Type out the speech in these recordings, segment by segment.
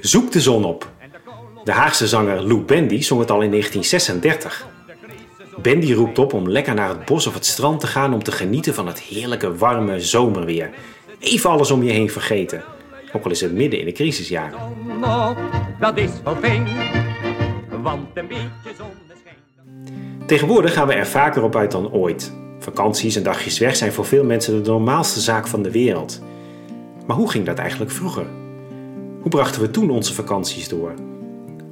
Zoek de zon op. De Haagse zanger Lou Bendy zong het al in 1936. Bendy roept op om lekker naar het bos of het strand te gaan om te genieten van het heerlijke warme zomerweer. Even alles om je heen vergeten. Ook al is het midden in de crisisjaren. dat is. Want een beetje zonneschijn. Tegenwoordig gaan we er vaker op uit dan ooit. Vakanties en dagjes weg zijn voor veel mensen de normaalste zaak van de wereld. Maar hoe ging dat eigenlijk vroeger? Hoe brachten we toen onze vakanties door?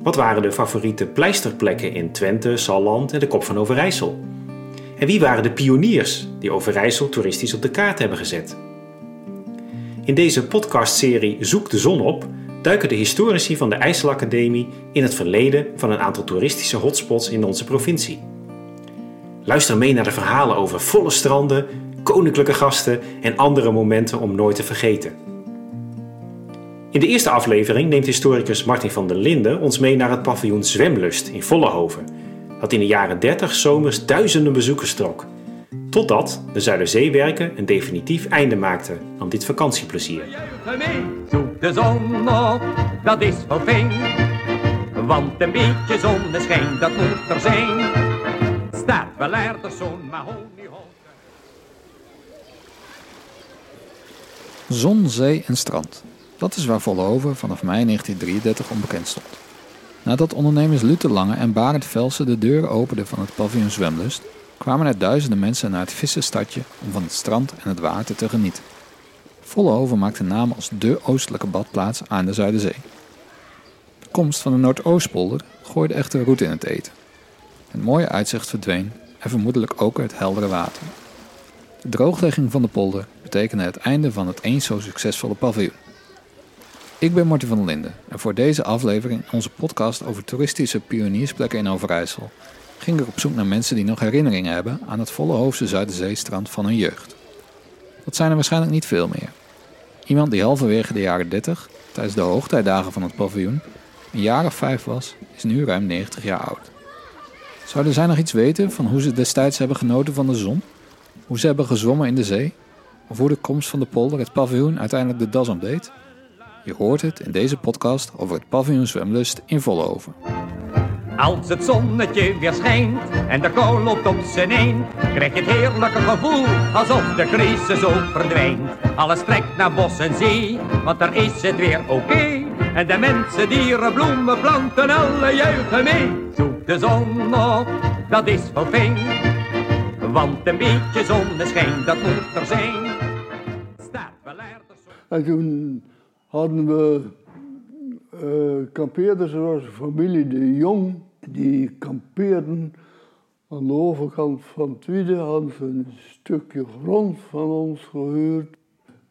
Wat waren de favoriete pleisterplekken in Twente, Salland en de Kop van Overijssel? En wie waren de pioniers die Overijssel toeristisch op de kaart hebben gezet? In deze podcastserie Zoek de zon op duiken de historici van de IJsselacademie in het verleden van een aantal toeristische hotspots in onze provincie. Luister mee naar de verhalen over volle stranden, koninklijke gasten en andere momenten om nooit te vergeten. In de eerste aflevering neemt historicus Martin van der Linden ons mee naar het paviljoen Zwemlust in Vollenhoven, dat in de jaren 30 zomers duizenden bezoekers trok. Totdat de Zuiderzeewerken een definitief einde maakten aan dit vakantieplezier. Zoek de zon op, dat is wel fijn. Want een beetje zonneschijn, dat moet er zijn. Staat wel ergens zo'n. Zon, zee en strand. Dat is waar Vollenhoven vanaf mei 1933 onbekend stond. Nadat ondernemers Luther Lange en Barend Velsen de deuren openden van het paviljoen Zwemlust, kwamen er duizenden mensen naar het vissenstadje om van het strand en het water te genieten. Vollenhoven maakte naam als dé oostelijke badplaats aan de Zuiderzee. De komst van de Noordoostpolder gooide echter roet in het eten. Het mooie uitzicht verdween en vermoedelijk ook het heldere water. De drooglegging van de polder betekende het einde van het eens zo succesvolle paviljoen. Ik ben Martin van der Linden en voor deze aflevering in onze podcast over toeristische pioniersplekken in Overijssel ging ik op zoek naar mensen die nog herinneringen hebben aan het volle hoofdse Zuiderzeestrand van hun jeugd. Dat zijn er waarschijnlijk niet veel meer. Iemand die halverwege de jaren 30, tijdens de hoogtijdagen van het paviljoen, een jaar of vijf was, is nu ruim 90 jaar oud. Zouden zij nog iets weten van hoe ze destijds hebben genoten van de zon? Hoe ze hebben gezwommen in de zee? Of hoe de komst van de polder het paviljoen uiteindelijk de das omdeed? Je hoort het in deze podcast over het paviljoen Zwemlust in Vollenhoven. Als het zonnetje weer schijnt en de kou loopt op zijn een, krijg je het heerlijke gevoel alsof de crisis ook verdwijnt. Alles trekt naar bos en zee, want daar is het weer oké. En de mensen, dieren, bloemen, planten, alle juichen mee. Zoek de zon op, dat is wel fijn. Want een beetje zonneschijn, dat moet er zijn. Staat wel ergens zo. En toen hadden we eh kampeerders, er was een familie de Jong, die kampeerden aan de overkant van Tweede, hadden ze een stukje grond van ons gehuurd.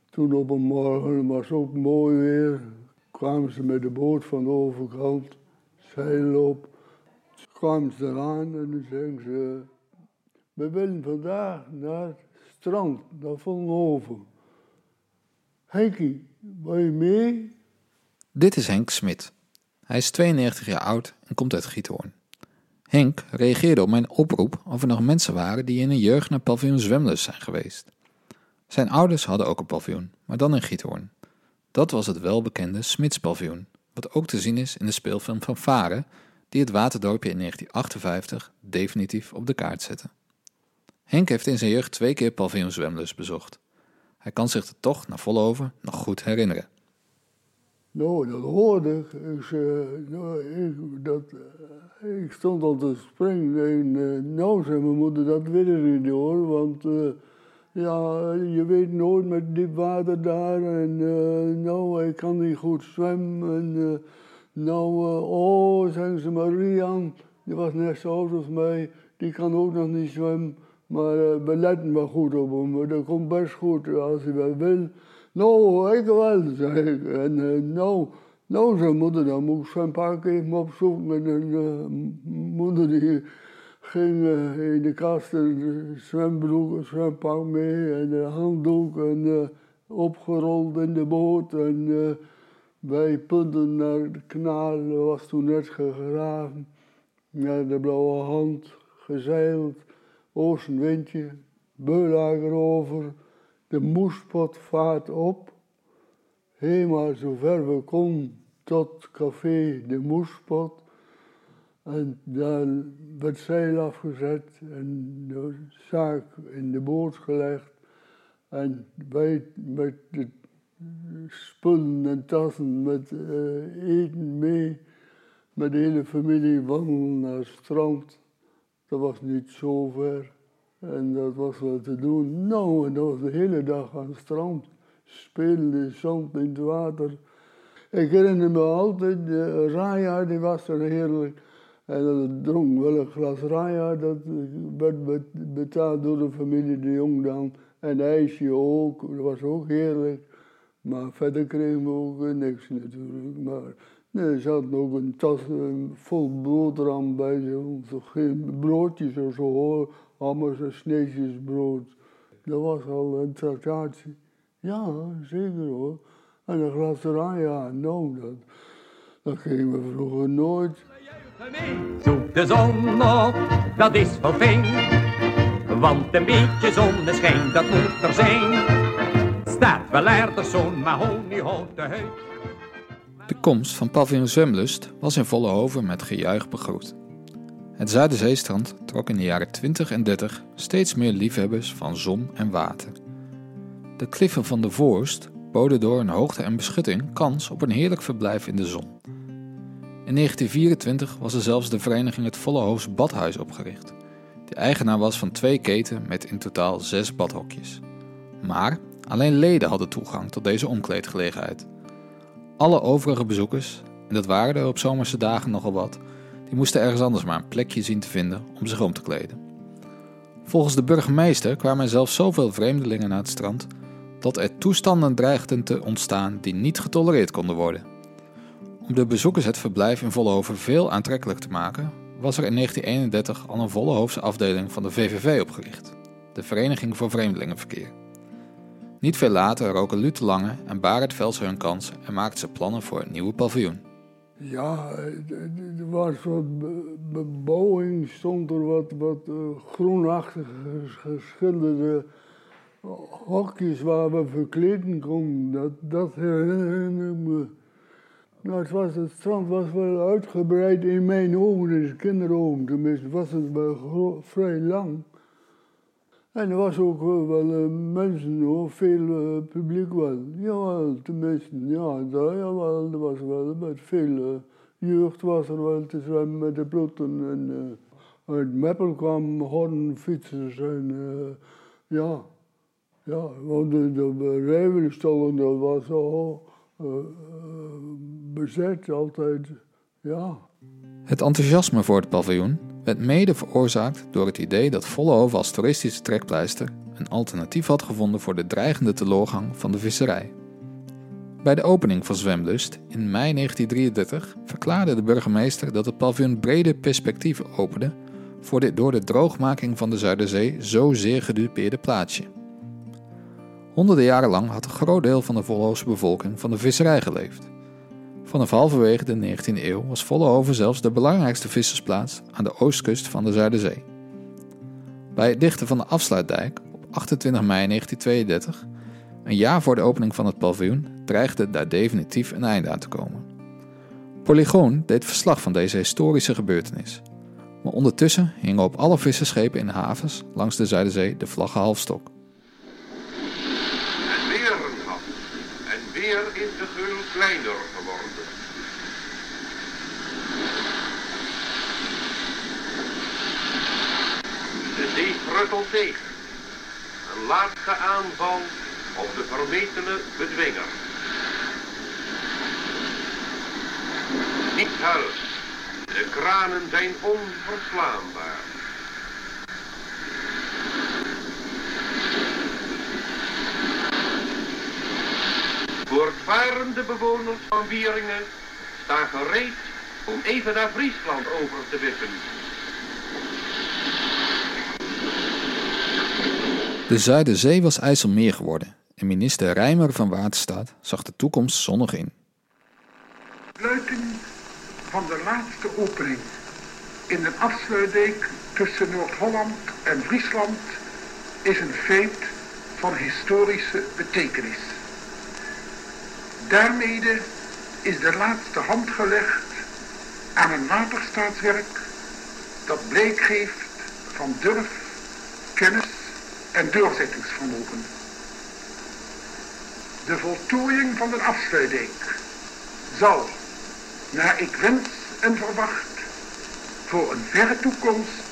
Toen op een morgen, was het ook mooi weer, kwamen ze met de boot van de overkant, zeil op, kwamen ze eraan en dan zeggen ze, we willen vandaag naar het strand, naar Vollenhoven. Henkie, wil je mee? Dit is Henk Smit. Hij is 92 jaar oud en komt uit Giethoorn. Henk reageerde op mijn oproep of er nog mensen waren die in hun jeugd naar paviljoen Zwemlust zijn geweest. Zijn ouders hadden ook een paviljoen, maar dan in Giethoorn. Dat was het welbekende Smitspaviljoen, wat ook te zien is in de speelfilm van Varen, die het waterdorpje in 1958 definitief op de kaart zette. Henk heeft in zijn jeugd twee keer paviljoen Zwemlust bezocht. Hij kan zich de tocht naar Vollenhoven nog goed herinneren. Nou, dat hoorde ik. Ik, nou, ik, dat, eh, ik stond al te springen en eh, nou zei mijn moeder, dat weet ik niet hoor, want eh, ja, je weet nooit met diep water daar en nou, ik kan niet goed zwemmen en nou, oh, zeggen ze maar, Rian, die was net zo oud als mij, die kan ook nog niet zwemmen, maar eh, we letten wel goed op hem, dat komt best goed als hij wel wil. Nou, ik wel, zei ik. En eh, nou, nou, zei moeder, dan moet ik zwempak even opzoeken. En een moeder die ging eh, in de kast een zwembroek, een zwempak mee en een handdoek en eh, opgerold in de boot. En eh, wij punten naar de kanaal, dat was toen net gegraven. Naar de blauwe hand, gezeild, oostenwindje, beulager over. De moespot vaart op. helemaal zover we konden tot café De Moespot. En daar werd zeil afgezet en de zaak in de boot gelegd. En wij met de spullen en tassen met uh, eten mee, met de hele familie wandelen naar het strand. Dat was niet zo ver. En dat was wel te doen. Nou, en dat was de hele dag aan het strand. Spelen in zand, in het water. Ik herinner me altijd, de Raya, die was er heerlijk. En dat dronk wel een glas Raya, dat werd betaald door de familie de Jong dan. En ijsje ook, dat was ook heerlijk. Maar verder kregen we ook niks natuurlijk. Maar nee, ze hadden ook een tas vol boterham bij zich. Geen broodjes of zo hoor, allemaal zo sneetjes brood. Dat was al een tractatie. Ja, zeker hoor. En een glas ja, nou, dat, dat gingen we vroeger nooit. Zoek de zon op, dat is fijn. Want een beetje zonneschijn, dat moet er zijn. Staat wel er zo'n mahoniehouten huid. De komst van paviljoen Zwemlust was in volle hoven met gejuich begroet. Het Zuiderzeestrand trok in de jaren 20 en 30 steeds meer liefhebbers van zon en water. De kliffen van de Voorst boden door hun hoogte en beschutting kans op een heerlijk verblijf in de zon. In 1924 was er zelfs de vereniging het Vollehoofs Badhuis opgericht, die eigenaar was van twee keten met in totaal zes badhokjes. Maar alleen leden hadden toegang tot deze omkleedgelegenheid. Alle overige bezoekers, en dat waren er op zomerse dagen nogal wat, die moesten ergens anders maar een plekje zien te vinden om zich om te kleden. Volgens de burgemeester kwamen er zelfs zoveel vreemdelingen naar het strand dat er toestanden dreigden te ontstaan die niet getolereerd konden worden. Om de bezoekers het verblijf in Vollenhoven veel aantrekkelijk te maken, was er in 1931 al een Vollenhoofse afdeling van de VVV opgericht, de Vereniging voor Vreemdelingenverkeer. Niet veel later roken Lute Lange en Barend Vels hun kans en maakten ze plannen voor een nieuwe paviljoen. Ja, er was wat bebouwing, stond er wat, wat uh, groenachtig geschilderde hokjes waar we verkleden konden. Dat, dat. Nou, het, was, het strand was wel uitgebreid in mijn ogen, in de kinderogen tenminste, was het wel vrij lang. En er was ook wel uh, mensen hoor, veel uh, publiek wel. Jawel, tenminste, ja, daar, jawel, er was wel met veel uh, jeugd was er wel te zwemmen met de plotten. En uit Meppel kwamen hordenfietsers en ja, ja, want de, de dat was al bezet altijd, ja. Het enthousiasme voor het paviljoen werd mede veroorzaakt door het idee dat Vollenhoven als toeristische trekpleister een alternatief had gevonden voor de dreigende teloorgang van de visserij. Bij de opening van Zwemlust in mei 1933 verklaarde de burgemeester dat het paviljoen brede perspectieven opende voor dit door de droogmaking van de Zuiderzee zo zeer gedupeerde plaatsje. Honderden jaren lang had een groot deel van de Vollenhoofse bevolking van de visserij geleefd. Vanaf halverwege de 19e eeuw was Vollenhoven zelfs de belangrijkste vissersplaats aan de oostkust van de Zuiderzee. Bij het dichten van de afsluitdijk op 28 mei 1932, een jaar voor de opening van het paviljoen, dreigde daar definitief een einde aan te komen. Polygoon deed verslag van deze historische gebeurtenis. Maar ondertussen hingen op alle visserschepen in havens langs de Zuiderzee de vlaggen halfstok. En weer een gat. En weer is de geul kleiner Russel tegen. Een laatste aanval op de vermetele bedwinger. Niet helpt. De kranen zijn onverslaanbaar. Voortvarende bewoners van Wieringen staan gereed om even naar Friesland over te wippen. De Zuiderzee was IJsselmeer geworden en minister Rijmer van Waterstaat zag de toekomst zonnig in. Sluiting van de laatste opening in de afsluitdijk tussen Noord-Holland en Friesland is een feit van historische betekenis. Daarmede is de laatste hand gelegd aan een waterstaatswerk dat blijk geeft van durf, kennis en doorzettingsvermogen. De voltooiing van de afsluitdijk zal, naar ik wens en verwacht, voor een verre toekomst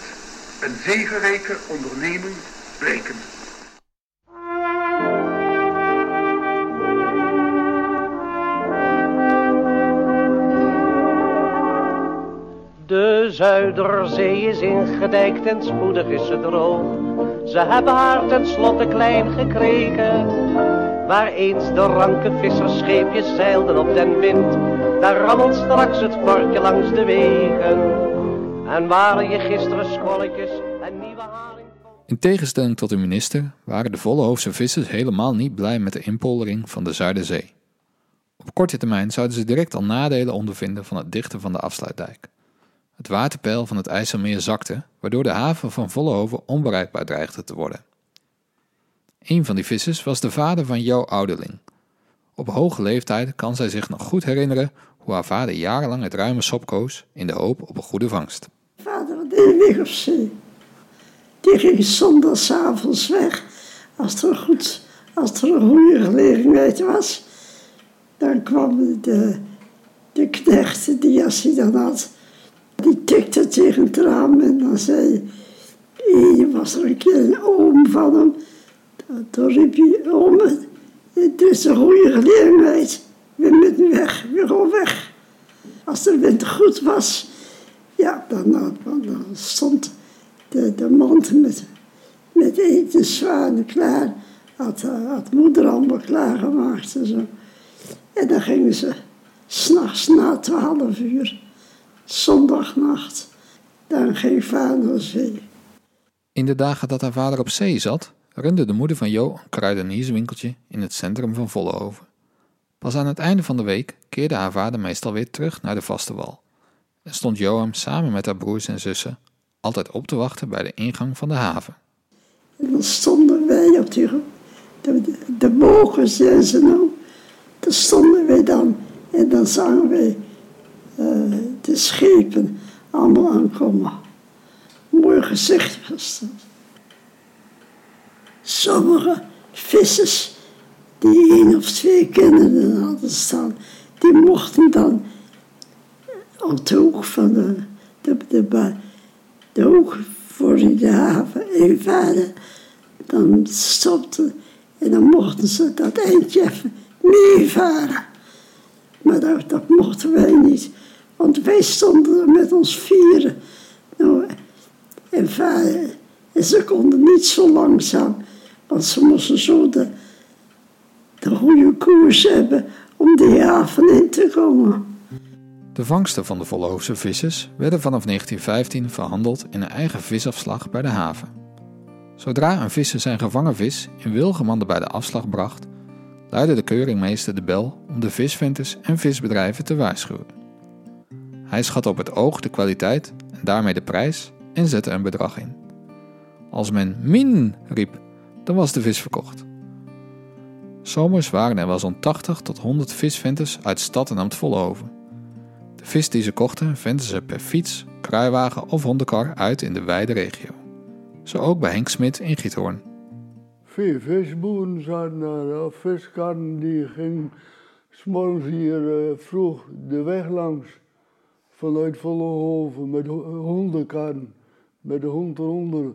een zegerijke onderneming blijken. Zuiderzee is ingedijkt en spoedig is ze droog. Ze hebben haar tenslotte klein gekregen. Waar eens de ranke vissersscheepjes zeilden op den wind, daar rammelt straks het vorkje langs de wegen. En waren je gisteren scholletjes en nieuwe haring... In tegenstelling tot de minister waren de Vollehoofse vissers helemaal niet blij met de inpoldering van de Zuiderzee. Op korte termijn zouden ze direct al nadelen ondervinden van het dichten van de afsluitdijk. Het waterpeil van het IJsselmeer zakte, waardoor de haven van Vollenhoven onbereikbaar dreigde te worden. Een van die vissers was de vader van Jo Ouderling. Op hoge leeftijd kan zij zich nog goed herinneren hoe haar vader jarenlang het ruime sop koos in de hoop op een goede vangst. Vader deed weg op zee. Die ging zondagsavonds weg. Als er, goed, als er een goede gelegenheid was, dan kwam de, de knecht die als hij dan had, die tikte tegen het raam en dan zei hij, was er een keer een oom van hem. Toen riep hij, oom, het is een goede gelegenheid. We moeten weg, we gaan weg. Als de wind goed was, ja, dan, stond de, de mand met, met eten, zwanen klaar. Had, had moeder allemaal klaargemaakt en zo. En dan gingen ze s'nachts na twaalf uur, zondagnacht, dan naar zee. In de dagen dat haar vader op zee zat, runde de moeder van Jo een kruidenierswinkeltje in het centrum van Vollenhoven. Pas aan het einde van de week keerde haar vader meestal weer terug naar de vaste wal. En stond Johan samen met haar broers en zussen altijd op te wachten bij de ingang van de haven. En dan stonden wij op die, de, de, de bogens en zo nou. Daar stonden wij dan en dan zagen wij de schepen allemaal aankomen. Mooi gezicht was. Sommige vissers die één of twee kinderen hadden staan, die mochten dan op de hoek van de, de, de, de hoek voor de haven invaren. Dan stopten en dan mochten ze dat eindje even meevaren. Maar dat, dat mochten wij niet, want wij stonden er met ons vieren. Nou, en, ze konden niet zo langzaam, want ze moesten zo de, de goede koers hebben om de haven in te komen. De vangsten van de Vollehoofse vissers werden vanaf 1915 verhandeld in een eigen visafslag bij de haven. Zodra een visser zijn gevangen vis in wilgemanden bij de afslag bracht, luidde de keuringmeester de bel om de visventers en visbedrijven te waarschuwen. Hij schatte op het oog de kwaliteit en daarmee de prijs en zette een bedrag in. Als men min riep, dan was de vis verkocht. Zomers waren er wel zo'n 80 tot 100 visventers uit stad en ambt Vollenhoven. De vis die ze kochten venten ze per fiets, kruiwagen of hondenkar uit in de wijde regio. Zo ook bij Henk Smit in Giethoorn. Veel visboeren zaten daar, viskarren die gingen s'morgens hier uh, vroeg de weg langs. Vanuit Vollenhoven met hondenkarren, met de hond eronder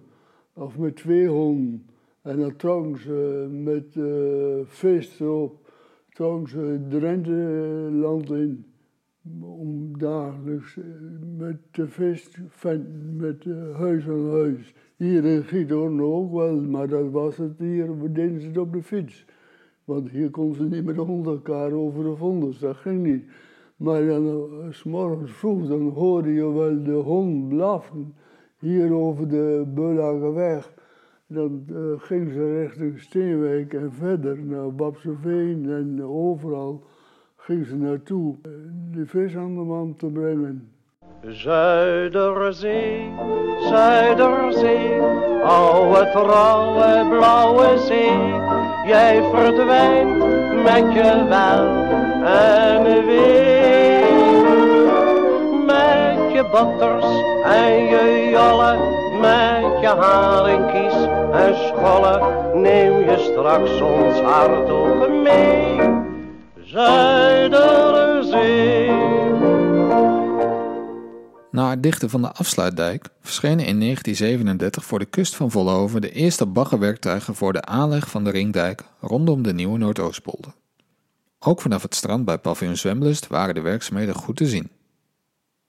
of met twee honden. En dan trokken ze met uh, vis erop, trokken ze Drenthe land in. Om dagelijks met de vis met uh, huis aan huis. Hier in Giethoorn ook wel, maar dat was het hier, deden ze het op de fiets. Want hier konden ze niet met de hond elkaar over de vonders, dat ging niet. Maar dan, uh, s morgens vroeg, dan hoorde je wel de hond blaffen. Hier over de Beulagerweg. Dan uh, ging ze richting Steenwijk en verder naar Babseveen en overal ging ze naartoe uh, de vis aan de man te brengen. Zuiderzee, Zuiderzee, oude trouwe blauwe zee, jij verdwijnt met je wel en wee. Je en je jolle, met je haringkies en scholle, neem je straks ons hart ook mee. Zuiderzee. Na het dichten van de afsluitdijk verschenen in 1937 voor de kust van Vollenhoven de eerste baggerwerktuigen voor de aanleg van de ringdijk rondom de nieuwe Noordoostpolder. Ook vanaf het strand bij paviljoen Zwemlust waren de werkzaamheden goed te zien.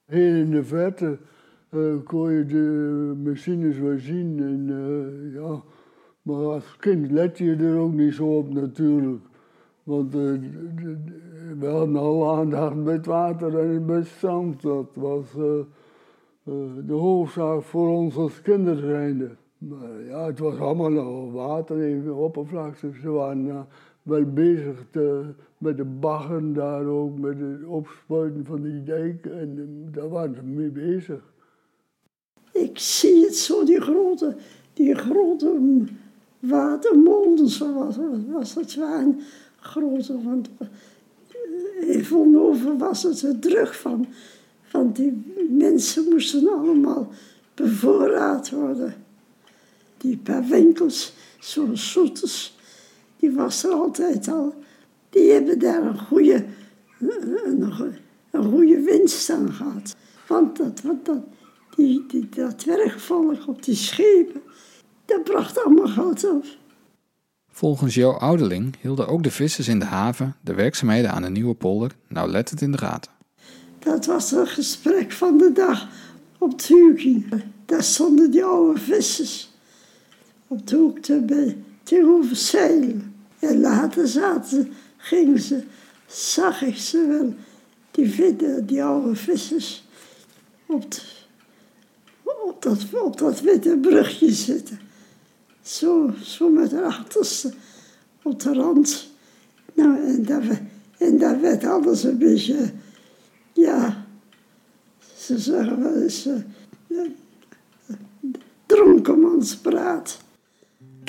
Heel in de verte eh, kon je de machines wel zien. En, eh, ja. Maar als kind let je er ook niet zo op natuurlijk. Want d- we hadden al aandacht met water en met zand. Dat was eh, de hoofdzaak voor ons als kinderen. Maar ja, het was allemaal nog water, even oppervlakte. Ze waren wel bezig te, met de baggen daar ook, met het opspuiten van die dijk. En eh, daar waren ze mee bezig. Ik zie het zo, die grote, die grote watermolens, was het waren. Grote, want eh, in Vollenhoven was het er druk van. Want die mensen moesten allemaal bevoorraad worden. Die paar winkels, zo'n Soetes, die was er altijd al. Die hebben daar een goede, een, een, goede winst aan gehad. Want dat, want dat, die, die, dat werkvolk op die schepen, dat bracht allemaal geld op. Volgens Jo Ouderling hielden ook de vissers in de haven de werkzaamheden aan de nieuwe polder nauwlettend in de gaten. Dat was een gesprek van de dag op het Huking. Daar stonden die oude vissers op de hoek te, tegenover zeilen. En later zaten, gingen ze, zag ik ze wel, die, vi- die oude vissers, op, dat, op dat witte brugje zitten. Zo, zo met de achterste op de rand. Nou, en daar, en daar werd alles een beetje, ja, ze zeggen wel eens, eh, dronkenmanspraat.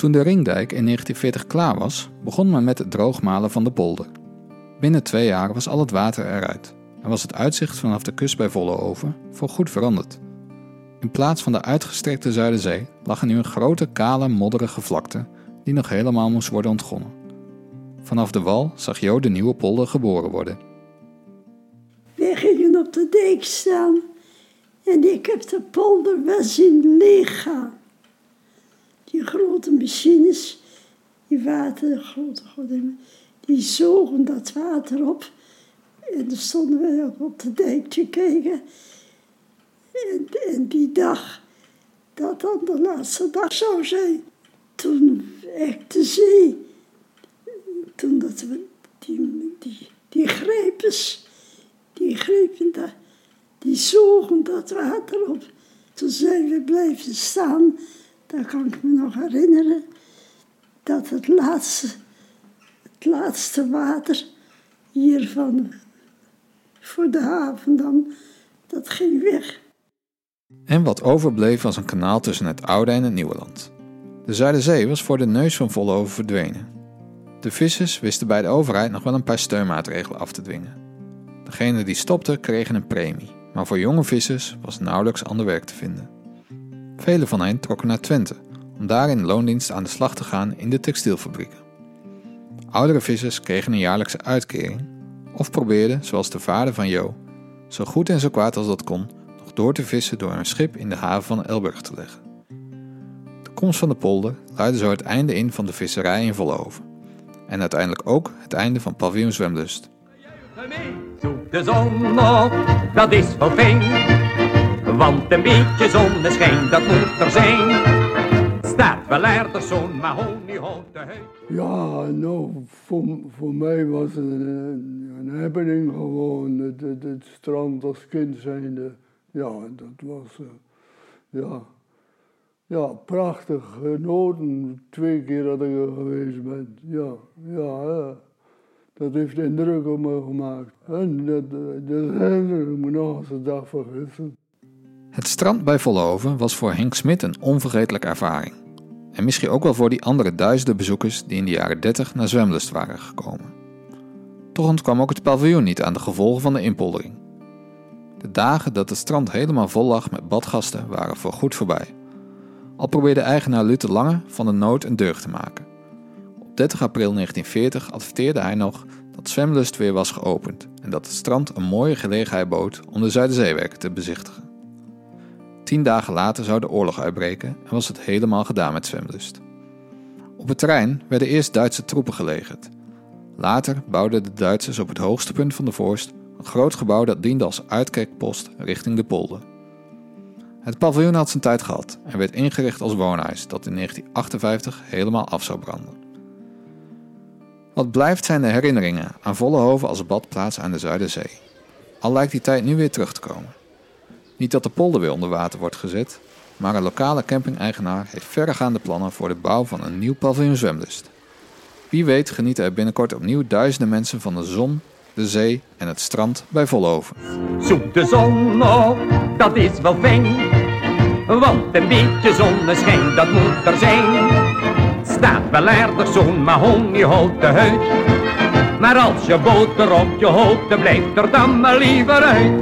Toen de ringdijk in 1940 klaar was, begon men met het droogmalen van de polder. Binnen twee jaar was al het water eruit en was het uitzicht vanaf de kust bij Vollenhoven voorgoed veranderd. In plaats van de uitgestrekte Zuiderzee lag er nu een grote kale modderige vlakte die nog helemaal moest worden ontgonnen. Vanaf de wal zag Jo de nieuwe polder geboren worden. Wij gingen op de dijk staan en ik heb de polder wel zien leeggaan. Die grote machines, die water, grote, grote, die zogen dat water op. En dan stonden ook op de dijk te kijken. En, en die dag, dat dan de laatste dag zou zijn, toen echt de zee, toen dat we die, die, die grijpers, die grepen daar, die zogen dat water op. Toen zijn we blijven staan, daar kan ik me nog herinneren, dat het laatste, het laatste water hier van, voor de haven dan, dat ging weg. En wat overbleef was een kanaal tussen het oude en het nieuwe land. De Zuiderzee was voor de neus van Vollenhoven verdwenen. De vissers wisten bij de overheid nog wel een paar steunmaatregelen af te dwingen. Degenen die stopten kregen een premie, maar voor jonge vissers was nauwelijks ander werk te vinden. Velen van hen trokken naar Twente om daar in loondienst aan de slag te gaan in de textielfabrieken. Oudere vissers kregen een jaarlijkse uitkering of probeerden, zoals de vader van Jo, zo goed en zo kwaad als dat kon, nog door te vissen door een schip in de haven van Elburg te leggen. De komst van de polder luidde zo het einde in van de visserij in Vollenhoven. En uiteindelijk ook het einde van paviljoen Zwemlust. De zon op, dat is fijn. Want een beetje zonneschijn, dat moet er zijn. Staat wel ergens zo'n mahoniehouten huid. Ja, nou, voor, voor mij was het een, een happening gewoon, het, het, het strand als kind zijnde. Ja, dat was, eh, ja, ja, prachtig genoten. Twee keer dat ik er geweest ben. Ja, ja, dat heeft indruk op me gemaakt. En dat, dat herinner ik me nog als de dag vergissen. Het strand bij Vollenhoven was voor Henk Smit een onvergetelijke ervaring. En misschien ook wel voor die andere duizenden bezoekers die in de jaren 30 naar Zwemlust waren gekomen. Toch ontkwam ook het paviljoen niet aan de gevolgen van de inpoldering. De dagen dat het strand helemaal vol lag met badgasten waren voorgoed voorbij. Al probeerde eigenaar Luther Lange van de nood een deugd te maken. Op 30 april 1940 adverteerde hij nog dat Zwemlust weer was geopend en dat het strand een mooie gelegenheid bood om de Zuiderzeewerken te bezichtigen. Tien dagen later zou de oorlog uitbreken en was het helemaal gedaan met Zwemlust. Op het terrein werden eerst Duitse troepen gelegerd. Later bouwden de Duitsers op het hoogste punt van de vorst een groot gebouw dat diende als uitkijkpost richting de polder. Het paviljoen had zijn tijd gehad en werd ingericht als woonhuis dat in 1958 helemaal af zou branden. Wat blijft zijn de herinneringen aan Vollenhoven als badplaats aan de Zuiderzee. Al lijkt die tijd nu weer terug te komen. Niet dat de polder weer onder water wordt gezet, maar een lokale camping-eigenaar heeft verregaande plannen voor de bouw van een nieuw paviljoen zwemlust. Wie weet genieten er binnenkort opnieuw duizenden mensen van de zon, de zee en het strand bij Vollenhoven. Zoek de zon op, dat is wel fijn. Want een beetje zonneschijn, dat moet er zijn. Staat wel aardig zo'n mahoniehouten huid. Maar als je boter op je hoofd, blijft er dan maar liever uit.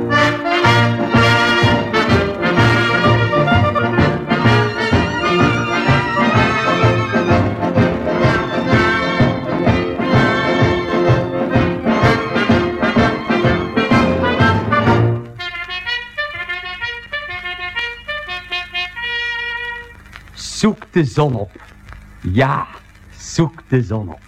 Zoek de zon op. Ja, zoek de zon op.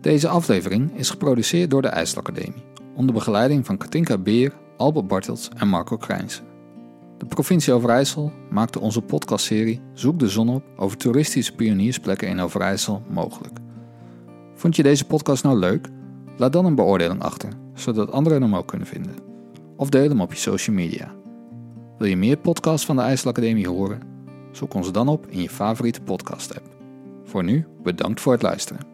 Deze aflevering is geproduceerd door de IJsselacademie, onder begeleiding van Katinka Beer, Albert Bartels en Marco Krijnsen. De provincie Overijssel maakte onze podcastserie Zoek de zon op over toeristische pioniersplekken in Overijssel mogelijk. Vond je deze podcast nou leuk? Laat dan een beoordeling achter, zodat anderen hem ook kunnen vinden. Of deel hem op je social media. Wil je meer podcasts van de IJsselacademie horen? Zoek ons dan op in je favoriete podcast-app. Voor nu, bedankt voor het luisteren.